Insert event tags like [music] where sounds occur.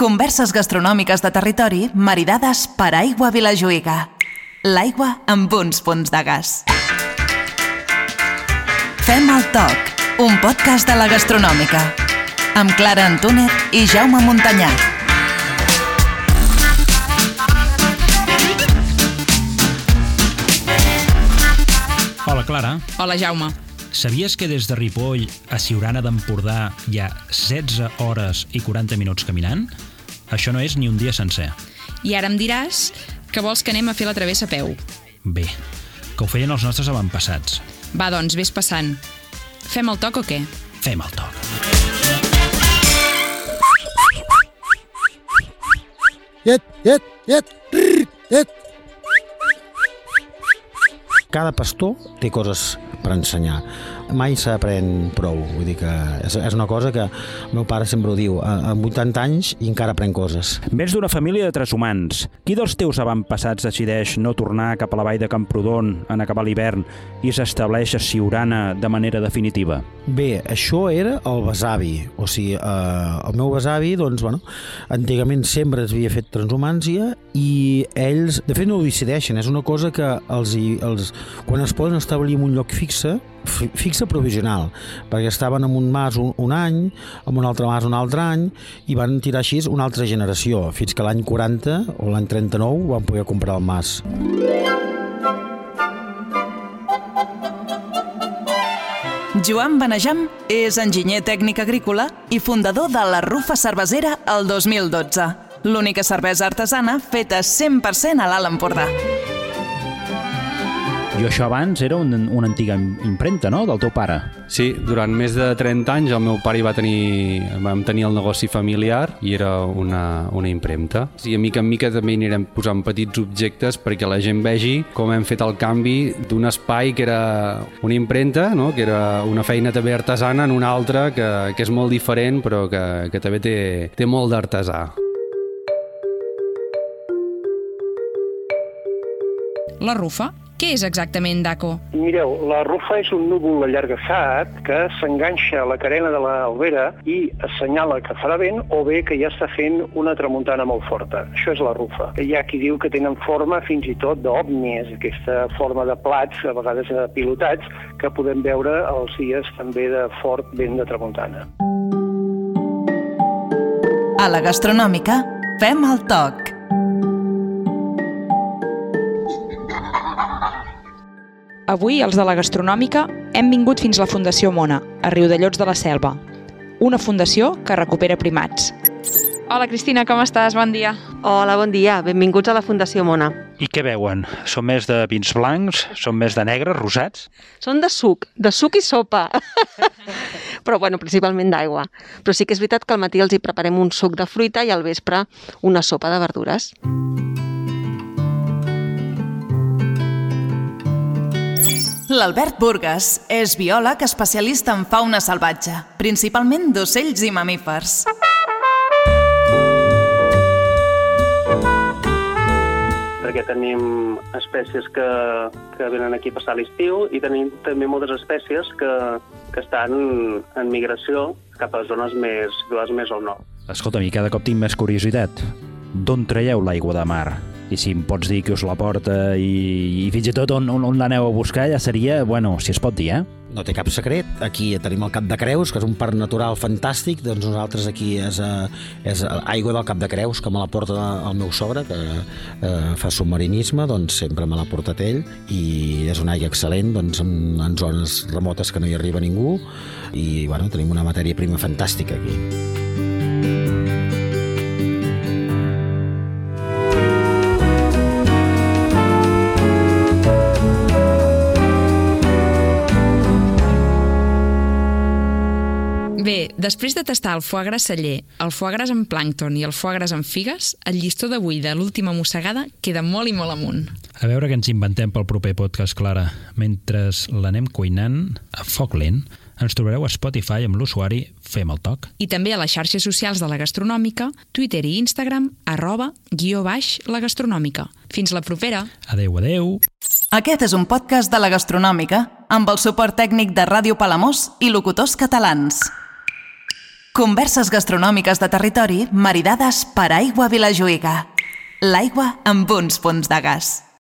Converses gastronòmiques de territori maridades per aigua Vilajuïga. L'aigua amb uns punts de gas. Fem el toc, un podcast de la gastronòmica. Amb Clara Antúnez i Jaume Montanyà. Hola, Clara. Hola, Jaume. Sabies que des de Ripoll a Siurana d'Empordà hi ha 16 hores i 40 minuts caminant? Això no és ni un dia sencer. I ara em diràs que vols que anem a fer la travessa a peu. Bé, que ho feien els nostres avantpassats. Va, doncs, vés passant. Fem el toc o què? Fem el toc. Llet, llet, llet, rrr, llet. Cada pastor té coses per ensenyar. Mai s'aprèn prou, vull dir que és, és una cosa que el meu pare sempre ho diu, amb 80 anys i encara aprèn coses. Vens d'una família de tres humans. Qui dels teus avantpassats decideix no tornar cap a la vall de Camprodon en acabar l'hivern i s'estableix a Siurana de manera definitiva? Bé, això era el besavi, o sigui, eh, el meu besavi, doncs, bueno, antigament sempre es havia fet transhumància i ells, de fet, no ho decideixen, és una cosa que els, els, quan es poden establir en un lloc fixe, fi- fixe provisional, perquè estaven en un mas un, un any, en un altre mas un altre any, i van tirar així una altra generació, fins que l'any 40 o l'any 39 van poder comprar el mas. Joan Benejam és enginyer tècnic agrícola i fundador de la Rufa Cervesera el 2012, l'única cervesa artesana feta 100% a l'Alt Empordà. Jo això abans era un, una antiga impremta, no?, del teu pare. Sí, durant més de 30 anys el meu pare hi va tenir, vam tenir el negoci familiar i era una, una impremta. I a mica en mica també hi anirem posant petits objectes perquè la gent vegi com hem fet el canvi d'un espai que era una impremta, no? que era una feina també artesana, en una altra que, que és molt diferent però que, que també té, té molt d'artesà. La rufa? Què és exactament, Daco? Mireu, la rufa és un núvol allargassat que s'enganxa a la carena de l'albera i assenyala que farà vent o bé que ja està fent una tramuntana molt forta. Això és la rufa. Hi ha qui diu que tenen forma fins i tot d'òvnis, aquesta forma de plats, a vegades pilotats, que podem veure els dies també de fort vent de tramuntana. A la gastronòmica, fem el toc. Avui, els de la gastronòmica, hem vingut fins a la Fundació Mona, a Riudellots de la Selva. Una fundació que recupera primats. Hola, Cristina, com estàs? Bon dia. Hola, bon dia. Benvinguts a la Fundació Mona. I què veuen? Són més de vins blancs? Són més de negres, rosats? Són de suc, de suc i sopa. [laughs] Però, bueno, principalment d'aigua. Però sí que és veritat que al matí els hi preparem un suc de fruita i al vespre una sopa de verdures. L'Albert Burgas és biòleg especialista en fauna salvatge, principalment d'ocells i mamífers. perquè tenim espècies que, que venen aquí a passar l'estiu i tenim també moltes espècies que, que estan en migració cap a zones més, zones més al nord. Escolta'm, i cada cop tinc més curiositat. D'on traieu l'aigua de mar? I si em pots dir que us la porta i, i fins i tot on, on, on l'aneu a buscar ja seria, bueno, si es pot dir, eh? No té cap secret. Aquí tenim el Cap de Creus, que és un parc natural fantàstic. Doncs nosaltres aquí és, eh, és aigua del Cap de Creus, que me la porta el meu sogre, que eh, fa submarinisme, doncs sempre me l'ha portat ell. I és una aigua excel·lent, doncs en, en zones remotes que no hi arriba ningú. I bueno, tenim una matèria prima fantàstica aquí. Bé, després de tastar el foie gras celler, el foie gras amb plàncton i el foie gras amb figues, el llistó d'avui de l'última mossegada queda molt i molt amunt. A veure què ens inventem pel proper podcast, Clara. Mentre l'anem cuinant a foc lent, ens trobareu a Spotify amb l'usuari Fem el Toc. I també a les xarxes socials de la gastronòmica, Twitter i Instagram, arroba, guió baix, la gastronòmica. Fins la propera! Adeu, adeu! Aquest és un podcast de la gastronòmica amb el suport tècnic de Ràdio Palamós i locutors catalans. Converses gastronòmiques de territori maridades per Aigua Vilajuïga. L'aigua amb uns punts de gas.